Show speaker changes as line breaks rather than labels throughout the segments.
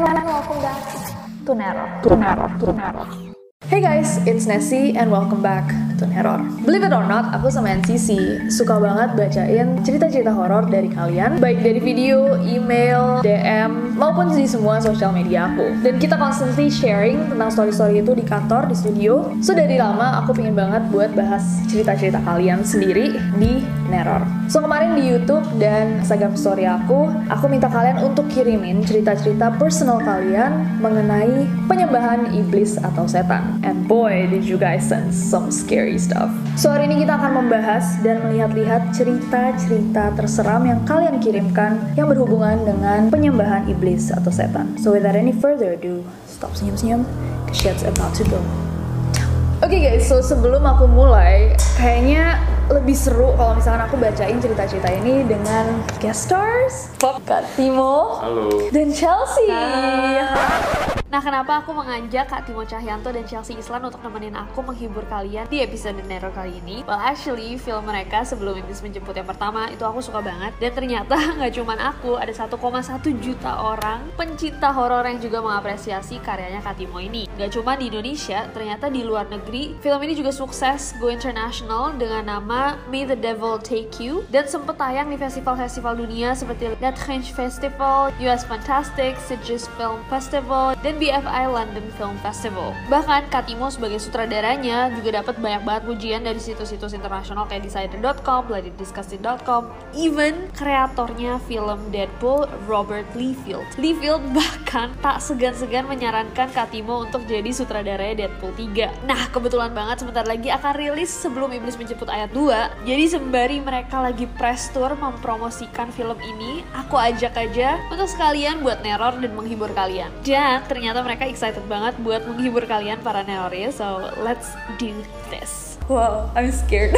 And welcome back to Nero. To Nero. To Nero. Hey guys, it's Nessie and welcome back to Neror. Believe it or not, aku sama NCC suka banget bacain cerita-cerita horor dari kalian, baik dari video, email, DM, maupun di semua sosial media aku. Dan kita constantly sharing tentang story-story itu di kantor, di studio. So dari lama aku pengen banget buat bahas cerita-cerita kalian sendiri di Neror. So kemarin di YouTube dan Instagram story aku, aku minta kalian untuk kirimin cerita-cerita personal kalian mengenai penyembahan iblis atau setan. And boy, did you guys send some scary stuff. So hari ini kita akan membahas dan melihat-lihat cerita-cerita terseram yang kalian kirimkan yang berhubungan dengan penyembahan iblis atau setan. So without any further ado, stop senyum-senyum, cause shit's about to go. Oke okay guys, so sebelum aku mulai, kayaknya lebih seru kalau misalkan aku bacain cerita-cerita ini dengan guest stars, Kak Timo,
Halo.
dan Chelsea.
Nah, kenapa aku mengajak Kak Timo Cahyanto dan Chelsea Islan untuk nemenin aku menghibur kalian di episode Nero kali ini? Well, actually, film mereka sebelum Iblis Menjemput yang pertama itu aku suka banget. Dan ternyata nggak cuma aku, ada 1,1 juta orang pencinta horor yang juga mengapresiasi karyanya Kak Timo ini. Nggak cuma di Indonesia, ternyata di luar negeri, film ini juga sukses go international dengan nama May the Devil Take You dan sempat tayang di festival-festival dunia seperti Trench Festival, US Fantastic, Sitges Film Festival, dan BFI London Film Festival. Bahkan Katimo sebagai sutradaranya juga dapat banyak banget pujian dari situs-situs internasional kayak Decider.com, BloodydDisgusting.com, even kreatornya film Deadpool, Robert Liefeld. Liefeld bahkan tak segan-segan menyarankan Katimo untuk jadi sutradaranya Deadpool 3. Nah, kebetulan banget sebentar lagi akan rilis sebelum Iblis Menjemput ayat 2. Jadi sembari mereka lagi press tour mempromosikan film ini, aku ajak aja untuk sekalian buat neror dan menghibur kalian. Dan ternyata mereka excited banget buat menghibur kalian para neroris. So, let's do this.
Wow, I'm scared.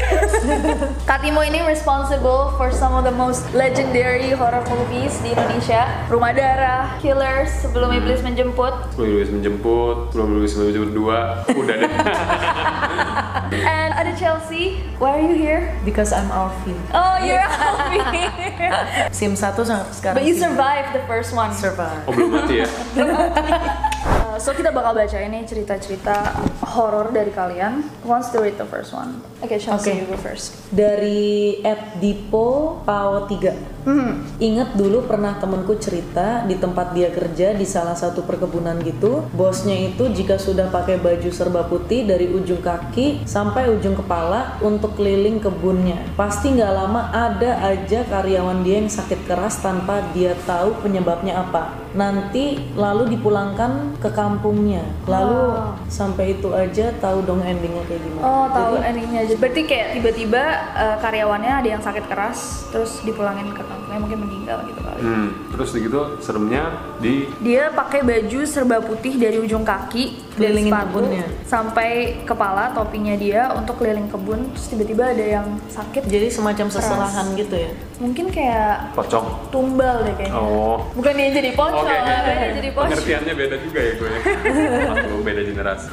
Katimo ini responsible for some of the most legendary horror movies di Indonesia. Rumah Darah, Killers, Sebelum Iblis Menjemput,
Belum Iblis menjemput, belum Iblis menjemput dua, udah deh.
and ada Chelsea. Why are you here?
Because I'm Alfie.
Oh, you're Alfie.
Sim 1 sampai sekarang.
But you survived the first one.
survive.
Oh belum mati ya?
Uh, so kita bakal baca ini cerita-cerita horor dari kalian. Who wants to read the first one? Okay, Chelsea,
Okay.
you go first.
Dari Ed Dipo Pao 3.
Hmm.
Ingat dulu pernah temenku cerita di tempat dia kerja di salah satu perkebunan gitu. Bosnya itu jika sudah pakai baju serba putih dari ujung kaki sampai ujung kepala untuk keliling kebunnya. Pasti nggak lama ada aja karyawan dia yang sakit keras tanpa dia tahu penyebabnya apa. Nanti lalu dipulangkan ke kampungnya. Lalu
Oh.
sampai itu aja tahu dong endingnya kayak gimana.
Oh, tahu
Jadi,
endingnya aja. Berarti kayak tiba-tiba uh, karyawannya ada yang sakit keras, terus dipulangin ke kampungnya mungkin meninggal gitu kali.
Hmm, terus gitu seremnya di
Dia pakai baju serba putih dari ujung kaki, dari
Kelilingin
sepatu,
kebunnya.
sampai kepala topinya dia untuk keliling kebun. Terus tiba-tiba ada yang sakit.
jadi semacam seserahan gitu ya.
Mungkin kayak
pocong.
tumbal deh kayaknya.
Oh.
Bukan dia jadi pocong,
Oke,
dia jadi pocong.
pengertiannya beda juga ya gue. Beda generasi.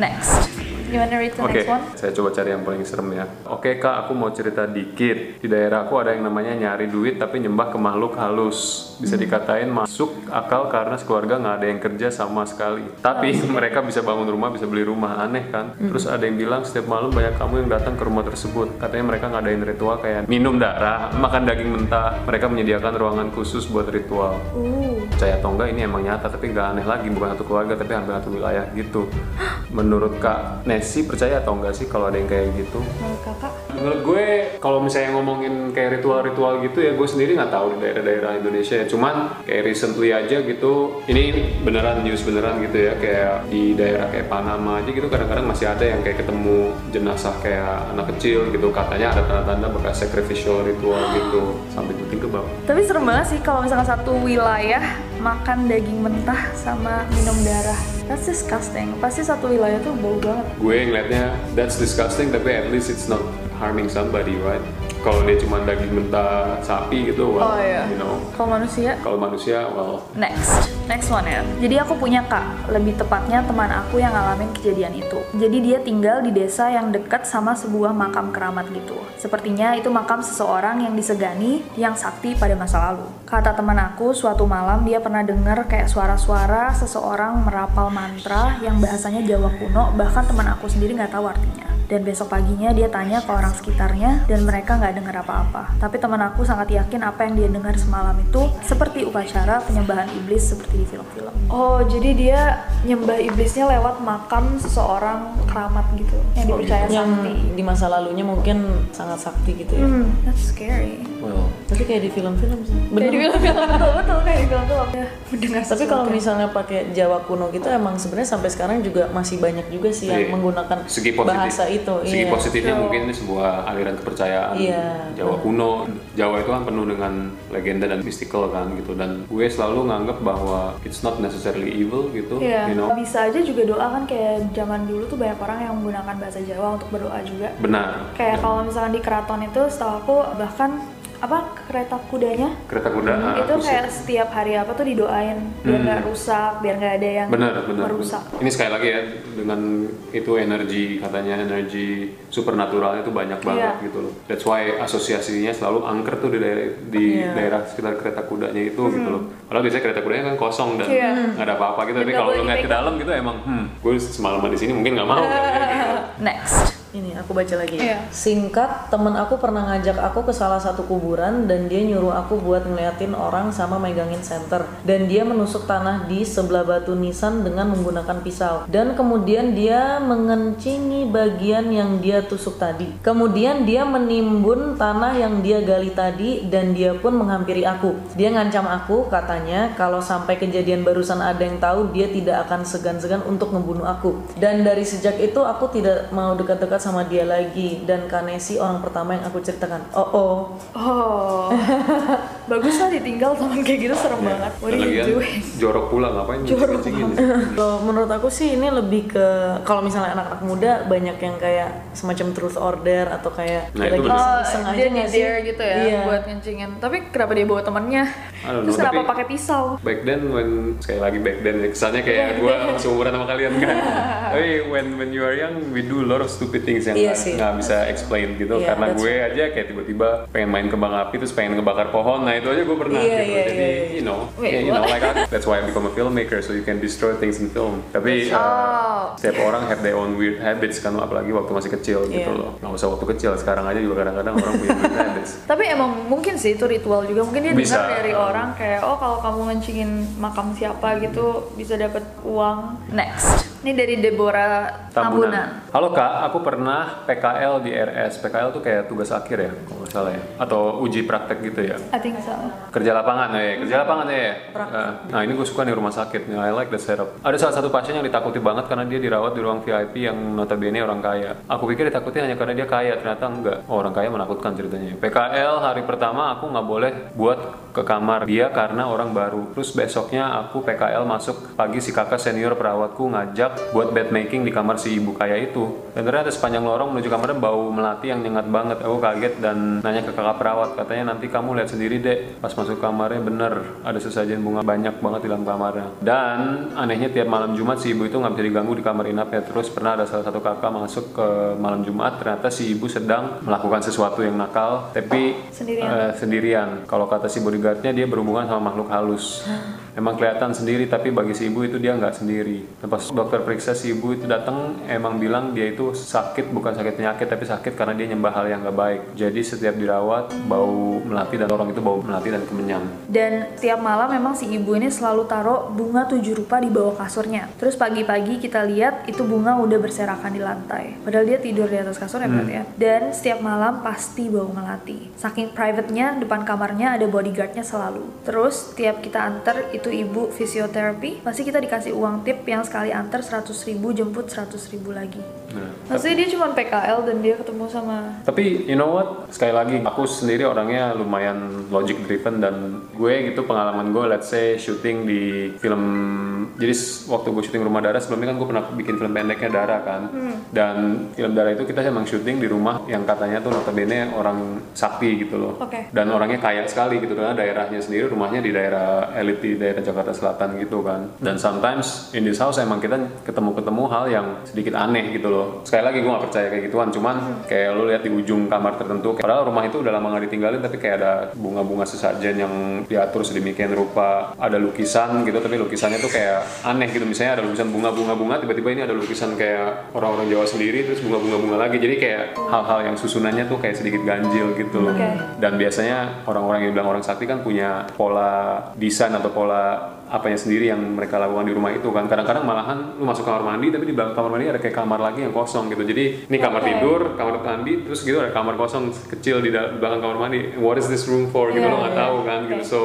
Next. You wanna read the
Oke,
next one?
saya coba cari yang paling serem ya. Oke kak, aku mau cerita dikit. Di daerahku ada yang namanya nyari duit tapi nyembah ke makhluk halus. Bisa dikatain masuk akal karena sekeluarga nggak ada yang kerja sama sekali. Tapi mereka bisa bangun rumah, bisa beli rumah. Aneh kan? Terus ada yang bilang setiap malam banyak kamu yang datang ke rumah tersebut. Katanya mereka ngadain ritual kayak minum darah, makan daging mentah. Mereka menyediakan ruangan khusus buat ritual. Percaya atau enggak ini emang nyata, tapi nggak aneh lagi. Bukan satu keluarga, tapi hampir satu wilayah gitu. Menurut Kak Nessie percaya atau enggak sih kalau ada yang kayak gitu?
Menurut kakak?
Menurut gue kalau misalnya ngomongin kayak ritual-ritual gitu ya gue sendiri nggak tahu di daerah-daerah Indonesia ya. Cuman kayak recently aja gitu, ini beneran news beneran gitu ya kayak di daerah kayak Panama aja gitu kadang-kadang masih ada yang kayak ketemu jenazah kayak anak kecil gitu katanya ada tanda-tanda bekas sacrificial ritual gitu sampai itu think about.
Tapi serem banget sih kalau misalkan satu wilayah makan daging mentah sama minum darah. That's disgusting. Pasti satu wilayah tuh bau banget.
Gue ngeliatnya that's disgusting tapi at least it's not harming somebody right? Kalau dia cuma daging mentah sapi gitu, well,
Oh, iya.
you know,
Kalau manusia,
kalau manusia, well,
Next, next one ya. Jadi aku punya kak, lebih tepatnya teman aku yang ngalamin kejadian itu. Jadi dia tinggal di desa yang dekat sama sebuah makam keramat gitu. Sepertinya itu makam seseorang yang disegani, yang sakti pada masa lalu. Kata teman aku, suatu malam dia pernah dengar kayak suara-suara seseorang merapal mantra yang bahasanya Jawa kuno, bahkan teman aku sendiri nggak tahu artinya. Dan besok paginya dia tanya ke orang sekitarnya dan mereka nggak dengar apa-apa. Tapi teman aku sangat yakin apa yang dia dengar semalam itu seperti upacara penyembahan iblis seperti di film-film. Oh, jadi dia nyembah iblisnya lewat makam seseorang keramat gitu yang
Oh,
dipercaya
yang
sakti.
di masa lalunya mungkin sangat sakti gitu ya
Hmm, that's scary.
well,
tapi kayak di film-film sih.
Kayak di film-film. Betul betul kayak di film-film. Ya, mendengar
tapi kalau misalnya pakai Jawa kuno gitu emang sebenarnya sampai sekarang juga masih banyak juga sih yang
Iya.
menggunakan
segi positif.
bahasa itu
segi
iya.
positifnya mungkin ini sebuah aliran kepercayaan
Iya.
Jawa kuno. Jawa itu kan penuh dengan legenda dan mystical kan gitu. Dan gue selalu nganggap bahwa it's not necessarily evil gitu
Iya,
you know.
Bisa aja juga doa kan kayak zaman dulu tuh banyak orang yang menggunakan bahasa Jawa untuk berdoa juga.
benar.
Kayak kalau misalkan di keraton itu setahu aku bahkan apa kereta kudanya
kereta kuda ah,
Hmm, itu
terus-
kayak setiap hari apa tuh didoain biar
Hmm.
nggak rusak, biar nggak ada yang
benar benar
merusak.
benar. ini sekali lagi ya dengan itu energi katanya energi supernaturalnya itu banyak banget
Iya.
gitu loh that's why asosiasinya selalu angker tuh di daerah di
Iya.
daerah sekitar kereta kudanya itu gitu loh padahal biasanya kereta kudanya kan kosong dan
Hmm. Iya.
nggak ada apa-apa gitu
Dan
tapi kalau lo ngeliat ke dalam gitu emang hmm gue semalaman di sini mungkin nggak mau ya, gitu.
Next.
Ini aku baca lagi.
Iya.
Singkat, temen aku pernah ngajak aku ke salah satu kuburan dan dia nyuruh aku buat ngeliatin orang sama megangin senter. Dan dia menusuk tanah di sebelah batu nisan dengan menggunakan pisau. Dan kemudian dia mengencingi bagian yang dia tusuk tadi. Kemudian dia menimbun tanah yang dia gali tadi dan dia pun menghampiri aku. Dia ngancam aku katanya kalau sampai kejadian barusan ada yang tahu dia tidak akan segan-segan untuk ngebunuh aku. Dan dari sejak itu aku tidak mau dekat-dekat sama dia lagi dan Kanesi orang pertama yang aku ceritakan. Oh oh.
Oh, bagus lah ditinggal teman kayak gitu serem banget. What are you
lagian
doing?
jorok pula ngapain
Jorok?
Kalau menurut aku sih ini lebih ke kalau misalnya anak-anak muda banyak yang kayak semacam truth order atau kayak
Nah,
lagi.
Oh,
iseng aja
dia gitu ya
Iya.
buat ngencingin. Tapi kenapa dia bawa
don't
Terus
know,
kenapa pakai pisau?
back then when sekali lagi back then ya, kesannya kayak gue seumuran sama kalian kan tapi when when you are young we do a lot of stupid things yang
Iya
nggak bisa explain gitu
Iya,
karena gue aja kayak tiba-tiba pengen main kembang api terus pengen ngebakar pohon nah itu aja gue pernah
Iya,
gitu
iya,
jadi
iya, iya.
you know
Wait,
yeah, you know
what?
like I- that's why I become a filmmaker so you can destroy things in film tapi uh,
Oh.
setiap orang have their own weird habits kan apalagi waktu masih kecil gitu
Iya.
loh nggak usah waktu kecil sekarang aja juga kadang-kadang orang punya weird habits
Tapi emang mungkin sih itu ritual juga. Mungkin dia
Bisa.
dengar dari orang kayak oh kalau kamu ngencingin makam siapa gitu bisa dapat uang. Next. Ini dari Deborah Tambunan.
Tambunan. Halo kak, aku pernah PKL di RS. PKL tuh kayak tugas akhir ya, salah ya, atau uji praktek gitu ya.
I think so.
Kerja lapangan ya, kerja lapangan ya. Nah ini gue suka nih rumah sakit, nih, I like the setup. Ada salah satu pasien yang ditakuti banget karena dia dirawat di ruang VIP yang notabene orang kaya. Aku pikir ditakuti hanya karena dia kaya, ternyata enggak. Oh, orang kaya menakutkan ceritanya. PKL hari pertama aku nggak boleh buat ke kamar dia karena orang baru. Terus besoknya aku PKL masuk pagi si kakak senior perawatku ngajak buat bed making di kamar si ibu kaya itu. Dan ternyata sepanjang lorong menuju kamarnya bau melati yang nyengat banget. Aku kaget dan nanya ke kakak perawat katanya nanti kamu lihat sendiri deh pas masuk kamarnya bener ada sesajen bunga banyak banget di dalam kamarnya. Dan anehnya tiap malam Jumat si ibu itu nggak bisa diganggu di kamar inapnya terus pernah ada salah satu kakak masuk ke malam Jumat ternyata si ibu sedang melakukan sesuatu yang nakal tapi
Sendirian.
eh, sendirian. Kalau kata si bodyguardnya dia berhubungan sama makhluk halus. Emang kelihatan sendiri tapi bagi si ibu itu dia nggak sendiri. Dan pas dokter periksa si ibu itu datang emang bilang dia itu sakit bukan sakit penyakit tapi sakit karena dia nyembah hal yang nggak baik. Jadi setiap dirawat bau melati dan orang itu bau melati dan kemenyan
Dan setiap malam memang si ibu ini selalu taruh bunga tujuh rupa di bawah kasurnya. Terus pagi-pagi kita lihat itu bunga udah berserakan di lantai. Padahal dia tidur di atas kasur ya berarti ya. Dan setiap malam pasti bau melati. Saking private-nya depan kamarnya ada bodyguardnya selalu. Terus tiap kita antar itu ibu fisioterapi, pasti kita dikasih uang tip yang sekali antar 100 ribu jemput 100 ribu lagi.
Nah,
Maksudnya dia cuma PKL dan dia ketemu sama
Tapi you know what? Sekali lagi aku sendiri orangnya lumayan logic driven dan gue gitu pengalaman gue let's say syuting di film jadi waktu gue syuting Rumah Darah sebelumnya kan gue pernah bikin film pendeknya Darah kan. Dan film Darah itu kita emang syuting di rumah yang katanya tuh notabene orang sakti gitu loh.
Oke.
Dan orangnya kaya sekali gitu karena daerahnya sendiri rumahnya di daerah elit di daerah Jakarta Selatan gitu kan. Dan sometimes in this house emang kita ketemu-ketemu hal yang sedikit aneh gitu loh. Sekali lagi gue gak percaya kayak gituan, cuman kayak lu lihat di ujung kamar tertentu, padahal rumah itu udah lama gak ditinggalin tapi kayak ada bunga-bunga sesajen yang diatur sedemikian rupa, ada lukisan gitu tapi lukisannya tuh kayak aneh gitu. Misalnya ada lukisan bunga-bunga-bunga, tiba-tiba ini ada lukisan kayak orang-orang Jawa sendiri terus bunga-bunga-bunga lagi. Jadi kayak hal-hal yang susunannya tuh kayak sedikit ganjil gitu loh.
Oke.
Dan biasanya orang-orang yang bilang orang sakti kan punya pola desain atau pola apanya sendiri yang mereka lakukan di rumah itu kan. Kadang-kadang malahan lu masuk kamar mandi tapi di belakang kamar mandi ada kayak kamar lagi yang kosong gitu. Jadi ini kamar
Oke.
tidur, kamar mandi, terus gitu ada kamar kosong kecil di belakang kamar mandi. What is this room for? Gitu
Iya,
lo nggak
iya.
tahu kan gitu.
Oke.
So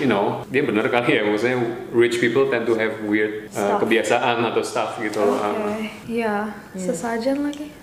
you know, dia bener kali ya maksudnya rich people tend to have weird uh,
Stuff.
kebiasaan atau stuff gitu.
Oke,
Um,
iya, sesajen lagi,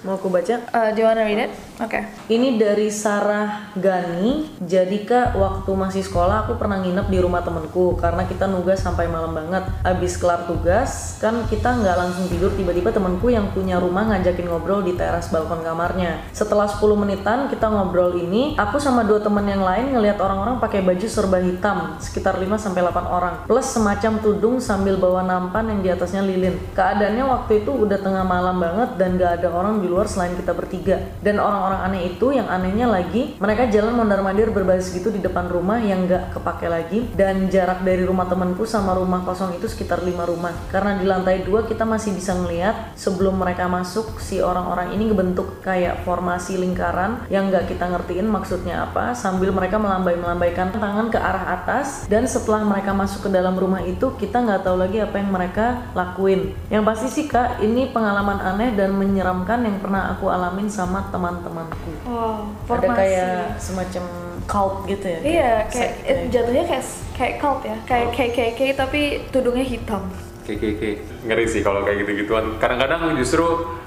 Mau aku baca?
uh, do you wanna read it? Oke.
Ini dari Sarah Gani. Jadi kak waktu masih sekolah aku pernah nginep di rumah temenku karena kita nugas sampai malam banget. Abis kelar tugas kan kita nggak langsung tidur tiba-tiba temenku yang punya rumah ngajakin ngobrol di teras balkon kamarnya. Setelah 10 menitan kita ngobrol ini, aku sama dua temen yang lain ngelihat orang-orang pakai baju serba hitam sekitar 5 sampai 8 orang plus semacam tudung sambil bawa nampan yang di atasnya lilin. Keadaannya waktu itu udah tengah malam banget dan gak ada orang di luar selain kita bertiga. Dan orang-orang aneh itu yang anehnya lagi mereka jalan mondar-mandir berbaris gitu di depan rumah yang gak kepake lagi dan jarak dari rumah temanku sama rumah kosong itu sekitar lima rumah. Karena di lantai dua kita masih bisa ngeliat sebelum mereka masuk si orang-orang ini ngebentuk kayak formasi lingkaran yang gak kita ngertiin maksudnya apa sambil mereka melambai-melambaikan tangan ke arah atas dan setelah mereka masuk ke dalam rumah itu kita nggak tahu lagi apa yang mereka lakuin. Yang pasti sih kak ini pengalaman aneh dan menyeramkan yang pernah aku alamin sama teman-temanku.
Wow,
Ada kayak semacam cult gitu ya?
Iya, kayak it,
gitu.
jatuhnya kayak kayak cult ya, kayak KKK tapi tudungnya hitam.
KKK ngeri sih kalau kayak gitu-gituan kadang-kadang justru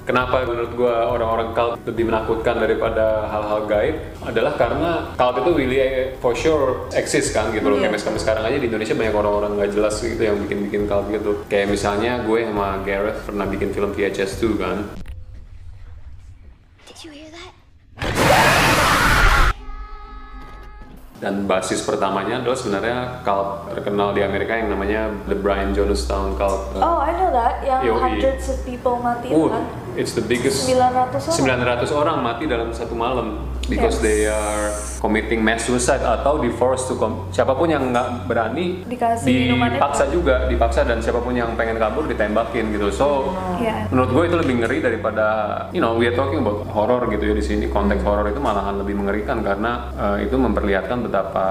kenapa menurut gua orang-orang cult lebih menakutkan daripada hal-hal gaib adalah karena cult itu really eh, for sure exist kan gitu loh
Iya.
kayak sekarang aja di Indonesia banyak orang-orang nggak jelas gitu yang bikin-bikin cult gitu kayak misalnya gue sama Gareth pernah bikin film VHS 2 kan dan basis pertamanya adalah sebenarnya cult terkenal di Amerika yang namanya The Brian Jonestown Cult
Oh, I know that. Yang
Yoi.
hundreds of people mati
Uh,
kan.
It's the biggest
900 orang.
900 orang mati dalam satu malam because
Yes.
they are committing mass suicide atau di force to com- siapa pun yang nggak berani
Dikasih
dipaksa juga dipaksa dan siapa pun yang pengen kabur ditembakin gitu so
Iya.
menurut gue itu lebih ngeri daripada you know we are talking about horror gitu ya di sini konteks horror itu malahan lebih mengerikan karena eh, itu memperlihatkan betapa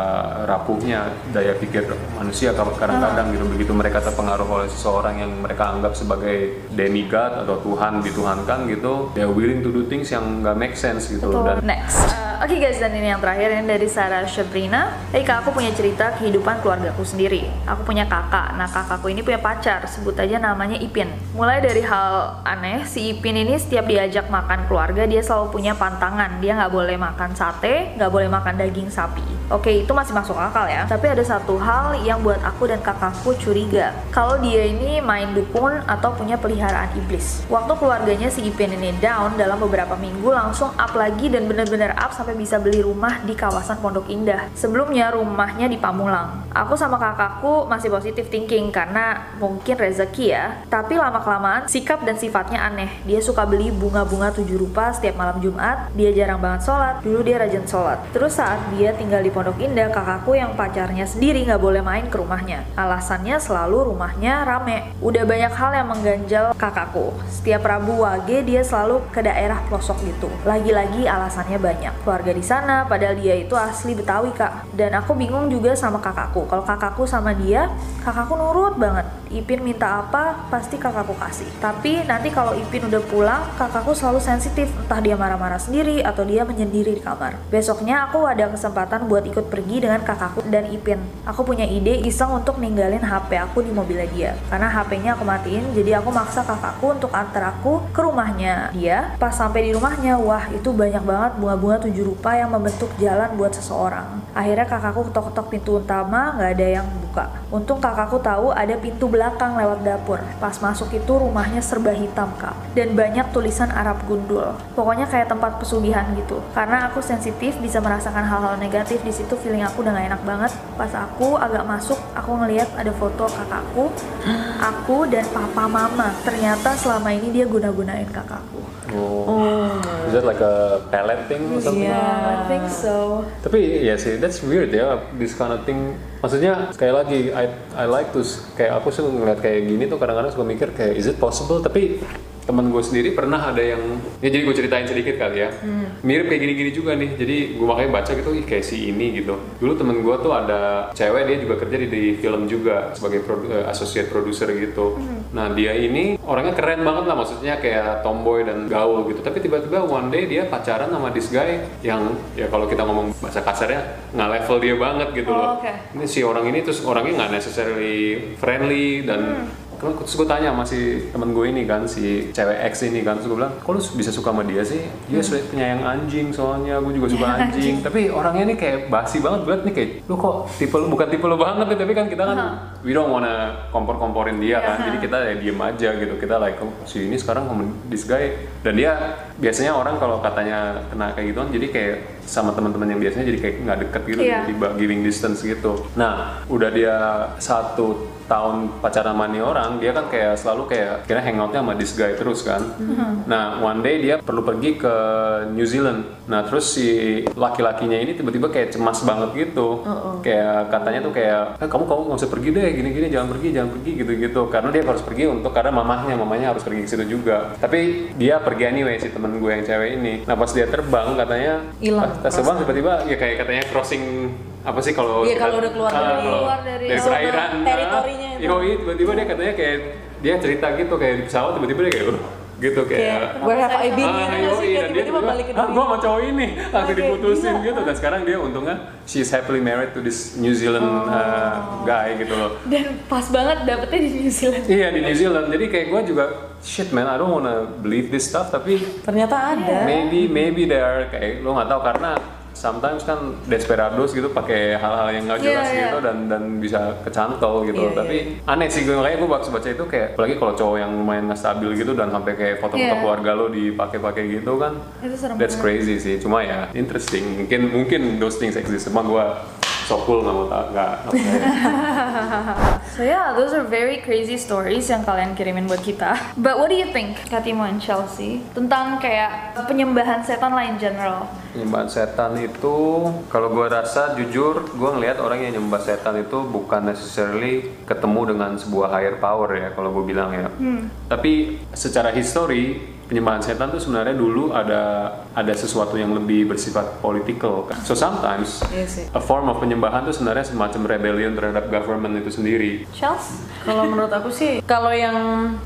rapuhnya daya pikir manusia kalau kadang-kadang gitu begitu mereka terpengaruh oleh seseorang yang mereka anggap sebagai demigod atau Tuhan dituhankan gitu are willing to do things yang nggak make sense gitu dan
Next. Uh, Oke guys, dan ini yang terakhir ini dari Sarah Shabrina. Hey kak, aku punya cerita kehidupan keluargaku sendiri. Aku punya kakak. Nah kakakku ini punya pacar, sebut aja namanya Ipin. Mulai dari hal aneh, si Ipin ini setiap diajak makan keluarga dia selalu punya pantangan. Dia nggak boleh makan sate, nggak boleh makan daging sapi. Oke, itu masih masuk akal ya. Tapi ada satu hal yang buat aku dan kakakku curiga. Kalau dia ini main dukun atau punya peliharaan iblis. Waktu keluarganya si Ipin ini down dalam beberapa minggu langsung up lagi dan bener-bener up sampai bisa beli rumah di kawasan Pondok Indah. Sebelumnya rumahnya di Pamulang. Aku sama kakakku masih positif thinking karena mungkin rezeki ya. Tapi lama-kelamaan sikap dan sifatnya aneh. Dia suka beli bunga-bunga tujuh rupa setiap malam Jumat. Dia jarang banget sholat. Dulu dia rajin sholat. Terus saat dia tinggal di Pondok Indah, kakakku yang pacarnya sendiri nggak boleh main ke rumahnya. Alasannya selalu rumahnya rame. Udah banyak hal yang mengganjal kakakku. Setiap Rabu Wage dia selalu ke daerah pelosok gitu. Lagi-lagi alasannya banyak. Keluarga di sana, padahal dia itu asli Betawi kak. Dan aku bingung juga sama kakakku. Kalau kakakku sama dia, kakakku nurut banget. Ipin minta apa, pasti kakakku kasih. Tapi nanti kalau Ipin udah pulang, kakakku selalu sensitif. Entah dia marah-marah sendiri atau dia menyendiri di kamar. Besoknya aku ada kesempatan buat ikut pergi dengan kakakku dan Ipin. Aku punya ide iseng untuk ninggalin HP aku di mobilnya dia. Karena HP-nya aku matiin, jadi aku maksa kakakku untuk antar aku ke rumahnya dia. Pas sampai di rumahnya, wah itu banyak banget bunga-bunga tujuh rupa yang membentuk jalan buat seseorang. Akhirnya kakakku ketok-ketok pintu utama, nggak ada yang buka. Untung kakakku tahu ada pintu belakang lewat dapur. Pas masuk itu rumahnya serba hitam kak. Dan banyak tulisan Arab gundul. Pokoknya kayak tempat pesugihan gitu. Karena aku sensitif bisa merasakan hal-hal negatif di situ feeling aku udah gak enak banget. Pas aku agak masuk, aku ngeliat ada foto kakakku, aku dan papa mama. Ternyata selama ini dia guna-gunain kakakku.
oh, is that like a palette thing or something
I think so.
Tapi ya sih, that's weird ya, this kind of thing. Maksudnya sekali lagi, I I like to kayak aku sih ngeliat kayak gini tuh kadang-kadang suka mikir kayak is it possible? Tapi temen gue sendiri pernah ada yang ya jadi gue ceritain sedikit kali ya. Mirip kayak gini-gini juga nih. Jadi gue makanya baca gitu ih kayak si ini gitu. Dulu temen gue tuh ada cewek dia juga kerja di, di film juga sebagai produ- eh, associate producer gitu. Nah dia ini orangnya keren banget lah maksudnya kayak tomboy dan gaul gitu. Tapi tiba-tiba one day dia pacaran sama this guy yang ya kalau kita ngomong bahasa kasarnya nggak level dia banget gitu
Oh,
loh.
oke.
ini si orang ini terus orangnya nggak necessarily friendly dan terus gue tanya sama si temen gue ini kan si cewek X ini kan. Terus gue bilang kok lu bisa suka sama dia sih? Dia hmm. penyayang anjing soalnya gue juga suka anjing. tapi orangnya ini kayak basi banget banget nih kayak lu kok tipe lu bukan tipe lu banget nih tapi kan kita kan we don't wanna kompor-komporin dia kan. Jadi kita ya diem aja gitu. Kita like oh, si ini sekarang this guy. Dan dia biasanya orang kalau katanya kena kayak gituan jadi kayak sama teman-teman yang biasanya jadi kayak nggak deket gitu jadi ba- giving distance gitu. Nah, udah dia satu tahun pacaran sama nih orang, dia kan kayak selalu kayak kira hangoutnya sama this guy terus kan. Nah, one day dia perlu pergi ke New Zealand. Nah, terus si laki-lakinya ini tiba-tiba kayak cemas banget gitu. Kayak katanya tuh kayak, eh, kamu kamu nggak usah pergi deh, gini-gini jangan pergi, jangan pergi gitu-gitu. Karena dia harus pergi untuk karena mamahnya, mamanya harus pergi ke situ juga. Tapi dia pergi anyway si temen gue yang cewek ini. Nah, pas dia terbang katanya
Hilang
pas terbang tiba-tiba ya kayak katanya crossing apa sih kalau
Iya, kalau udah keluar dari-
keluar dari
dari perairan
teritorinya itu.
yoi, tiba-tiba dia katanya kayak dia cerita gitu kayak di pesawat tiba-tiba dia kayak "Uh," gitu kayak
Kayak where have I been
Ah,
gitu sih? Kayak
dan dia
tiba-tiba balik ke
ah,
dunia.
gua sama cowok ini langsung
Oke,
diputusin
gila.
gitu dan sekarang dia untungnya she's happily married to this New Zealand
Oh.
uh, guy gitu loh
Dan pas banget dapetnya di New Zealand.
iya di New Zealand jadi kayak gua juga shit man I don't wanna believe this stuff tapi
Ternyata ada.
maybe maybe they are kayak lo nggak tahu karena sometimes kan desperados gitu pakai hal-hal yang nggak jelas
Iya, iya.
gitu dan dan bisa kecantol gitu
Iya,
tapi aneh sih gue makanya gue baca baca itu kayak apalagi kalau cowok yang lumayan nggak stabil gitu dan sampai kayak foto-foto
Iya.
keluarga lo dipakai-pakai gitu kan
Itu serem
that's
banget.
crazy sih cuma ya interesting mungkin mungkin those things exist cuma gue so cool nggak mau tak nggak.
So yeah, those are very crazy stories yang kalian kirimin buat kita. But what do you think, Katimo and Chelsea, tentang kayak penyembahan setan lah in general?
Penyembahan setan itu kalau gue rasa jujur gue ngelihat orang yang nyembah setan itu bukan necessarily ketemu dengan sebuah higher power ya kalau gue bilang ya. Tapi secara histori penyembahan setan itu sebenarnya dulu ada ada sesuatu yang lebih bersifat political. kan. So sometimes
Iya
a form of penyembahan itu sebenarnya semacam rebellion terhadap government itu sendiri.
Chelsea?
Kalau menurut aku sih, kalau yang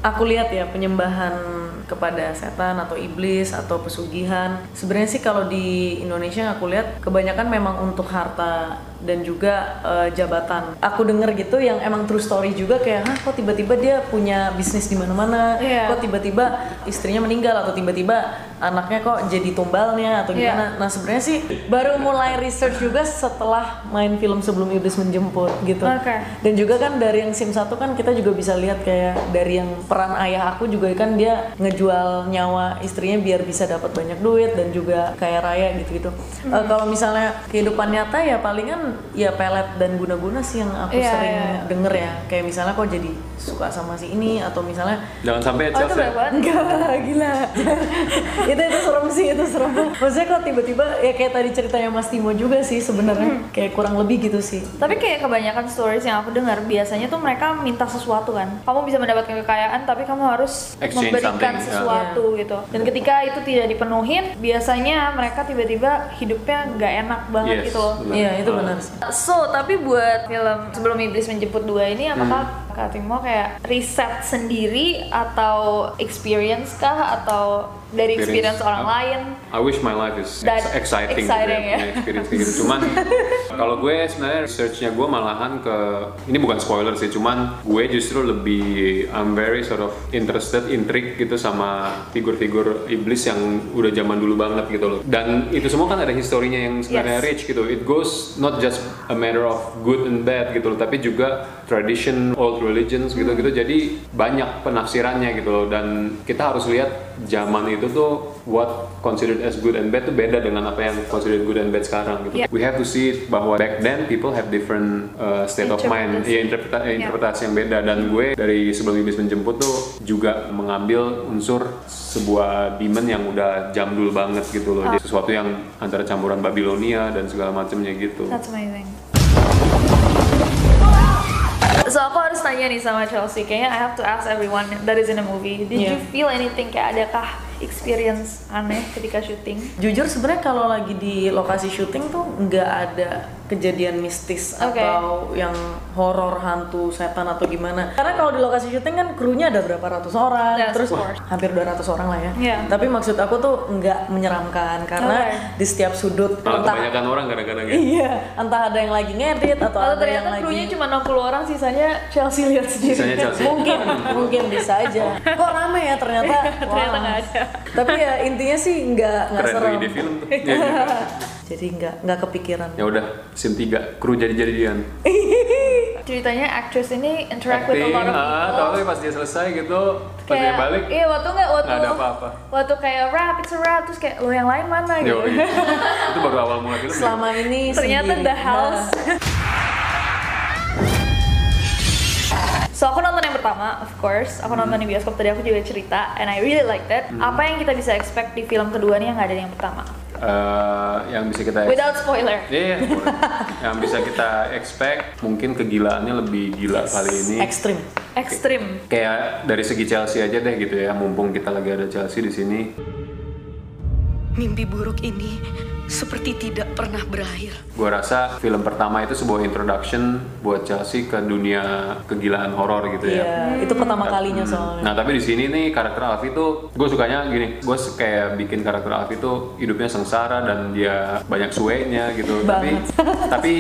aku lihat ya penyembahan kepada setan atau iblis atau pesugihan, sebenarnya sih kalau di Indonesia aku lihat kebanyakan memang untuk harta dan juga eh, jabatan. Aku denger gitu yang emang true story juga kayak, hah kok tiba-tiba dia punya bisnis di mana-mana,
Iya.
kok tiba-tiba istrinya meninggal atau tiba-tiba anaknya kok jadi tumbalnya atau
Iya.
gimana. Nah sebenarnya sih baru mulai research juga setelah main film sebelum iblis menjemput gitu.
Oke.
Dan juga kan dari yang SIM 1 kan kita juga bisa lihat kayak dari yang peran ayah aku juga kan dia ngejual nyawa istrinya biar bisa dapat banyak duit dan juga kaya raya gitu-gitu. Eh, kalau misalnya kehidupan nyata ya palingan ya pelet dan guna-guna sih yang aku
Iya,
sering
iya.
denger ya. Kayak misalnya kok jadi suka sama si ini atau misalnya
Jangan sampai
Oh itu banget.
Enggak, gila. itu itu serem sih, itu serem. Maksudnya kok tiba-tiba ya kayak tadi ceritanya Mas Timo juga sih sebenarnya kayak kurang lebih gitu sih.
Tapi kayak kebanyakan stories yang aku dengar biasanya tuh mereka minta sesuatu kan. Kamu bisa mendapatkan kekayaan tapi kamu harus
Exchange
memberikan
ya.
sesuatu gitu. Dan ketika itu tidak dipenuhin, biasanya mereka tiba-tiba hidupnya nggak enak banget
Yes,
gitu loh.
benar.
Iya, itu
Ah.
Benar sih.
So, tapi buat film Sebelum Iblis Menjemput dua ini apakah
Hmm.
Kak Timo kayak riset sendiri atau experience kah atau dari experience, orang
I-
lain?
I wish my life is ex- exciting,
exciting,
gitu
ya.
punya experience kayak gitu. Cuman kalau gue sebenarnya researchnya gue malahan ke ini bukan spoiler sih, cuman gue justru lebih I'm very sort of interested, intrigue gitu sama figur-figur iblis yang udah zaman dulu banget gitu loh. Dan itu semua kan ada historinya yang sebenarnya
Yes.
rich gitu. It goes not just a matter of good and bad gitu loh, tapi juga tradition, old religions gitu-gitu. Jadi banyak penafsirannya gitu loh. Dan kita harus lihat zaman itu tuh what considered as good and bad tuh beda dengan apa yang considered good and bad sekarang gitu.
Yeah.
We have to see bahwa back then people have different uh, state of mind, ya interpreta-
Yeah.
interpretasi yang beda. Dan gue dari sebelum iblis menjemput tuh juga mengambil unsur sebuah demon yang udah jambul banget gitu loh. Jadi sesuatu yang antara campuran Babilonia dan segala macamnya gitu.
That's amazing. Tanya nih sama Chelsea, kayaknya I have to ask everyone that is in the movie. Did you
Yeah.
feel anything kayak adakah experience aneh ketika syuting?
Jujur sebenarnya kalau lagi di lokasi syuting tuh nggak ada kejadian mistis
Oke.
atau yang horor hantu setan atau gimana. Karena kalau di lokasi syuting kan krunya ada berapa ratus orang,
Yes,
terus
course.
hampir 200 orang lah ya.
Iya.
Tapi maksud aku tuh nggak menyeramkan karena
Oke.
di setiap sudut
Malah
entah
kebanyakan orang kadang-kadang ya.
Iya, entah ada yang lagi ngedit atau
Kalau
ada yang
ternyata
lagi
krunya cuma 60 orang, sisanya Chelsea lihat sendiri.
Sisanya Chelsea.
mungkin mungkin bisa aja. Kok rame ya ternyata?
Ternyata
Wah.
nggak ada.
Tapi ya intinya sih nggak nggak
Keren
serem.
ide film tuh. Iya, iya.
Jadi nggak nggak kepikiran.
Ya udah, scene 3, kru jadi-jadian.
Ceritanya actress ini interact with a
Acting,
lot of
ah,
people.
tapi pas dia selesai gitu, pas dia
kayak
balik,
iya waktu nggak waktu
nggak ada apa-apa.
waktu kayak rap it's a rap terus kayak lo yang lain mana gitu
Yo, iya. itu baru awal mulai film. ya?
Selama ini
ternyata
sendiri.
the house So aku nonton yang pertama, of course. Aku nonton di bioskop tadi aku juga cerita, and I really liked it.
Hmm.
Apa yang kita bisa expect di film kedua nih yang nggak ada di yang pertama?
Eh, yang bisa kita
Without spoiler.
Iya, boleh. yang bisa kita expect mungkin kegilaannya lebih gila kali ini.
Ekstrim.
Ekstrim.
Kayak dari segi Chelsea aja deh gitu ya, mumpung kita lagi ada Chelsea di sini.
Mimpi buruk ini seperti tidak pernah berakhir.
Gue rasa film pertama itu sebuah introduction buat Chelsea ke dunia kegilaan horor gitu ya.
Iya, itu pertama kalinya
Hmm.
soalnya.
Nah tapi di sini nih karakter Alfie tuh gue sukanya gini, gue kayak bikin karakter Alfie tuh hidupnya sengsara dan dia banyak suenya gitu. Tapi tapi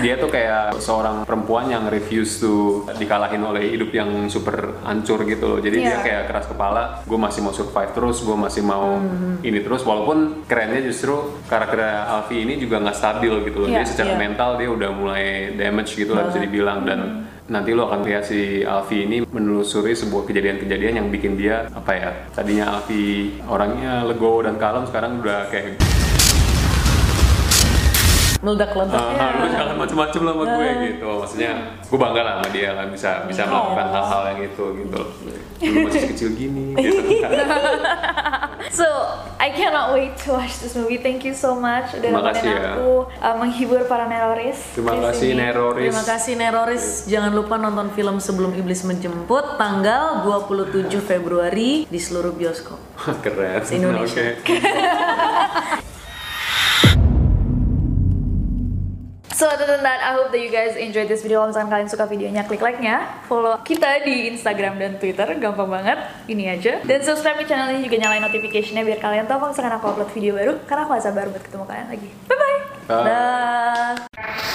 dia tuh kayak seorang perempuan yang refuse to dikalahin oleh hidup yang super hancur gitu loh. Jadi dia
Iya.
kayak keras kepala, gue masih mau survive terus, gue masih mau
Hmm.
ini terus. Walaupun kerennya justru karakter Alfie ini juga nggak stabil gitu loh.
Iya,
Dia secara
iya.
mental dia udah mulai damage gitu lah bisa dibilang. Dan nanti lo akan lihat si Alfi ini menelusuri sebuah kejadian-kejadian yang bikin dia apa ya tadinya Alfi orangnya legowo dan kalem sekarang udah kayak
meledak-ledak.
Ah, lu jangan macem-macem lah sama gue gitu. Maksudnya gue bangga lah sama dia kan bisa bisa melakukan hal-hal yang itu gitu. Lu masih kecil gini gitu
So, I cannot wait to watch this movie. Thank you so much udah
Terima
nemenin
kasih ya.
aku uh, menghibur para neroris.
terima kasih. Neroris
Terima kasih Neroris. Jangan lupa nonton film Sebelum Iblis Menjemput tanggal 27 Februari di seluruh bioskop.
keren
Se-Indonesia.
oke
So other than that, I hope that you guys enjoyed this video. Kalau misalkan kalian suka videonya, klik like-nya, follow kita di Instagram dan Twitter, gampang banget. Ini aja. Dan subscribe ke channel ini juga nyalain notification-nya biar kalian tahu kalau misalkan aku upload video baru. Karena aku gak sabar buat ketemu kalian lagi. Bye bye.
Bye.
Dah.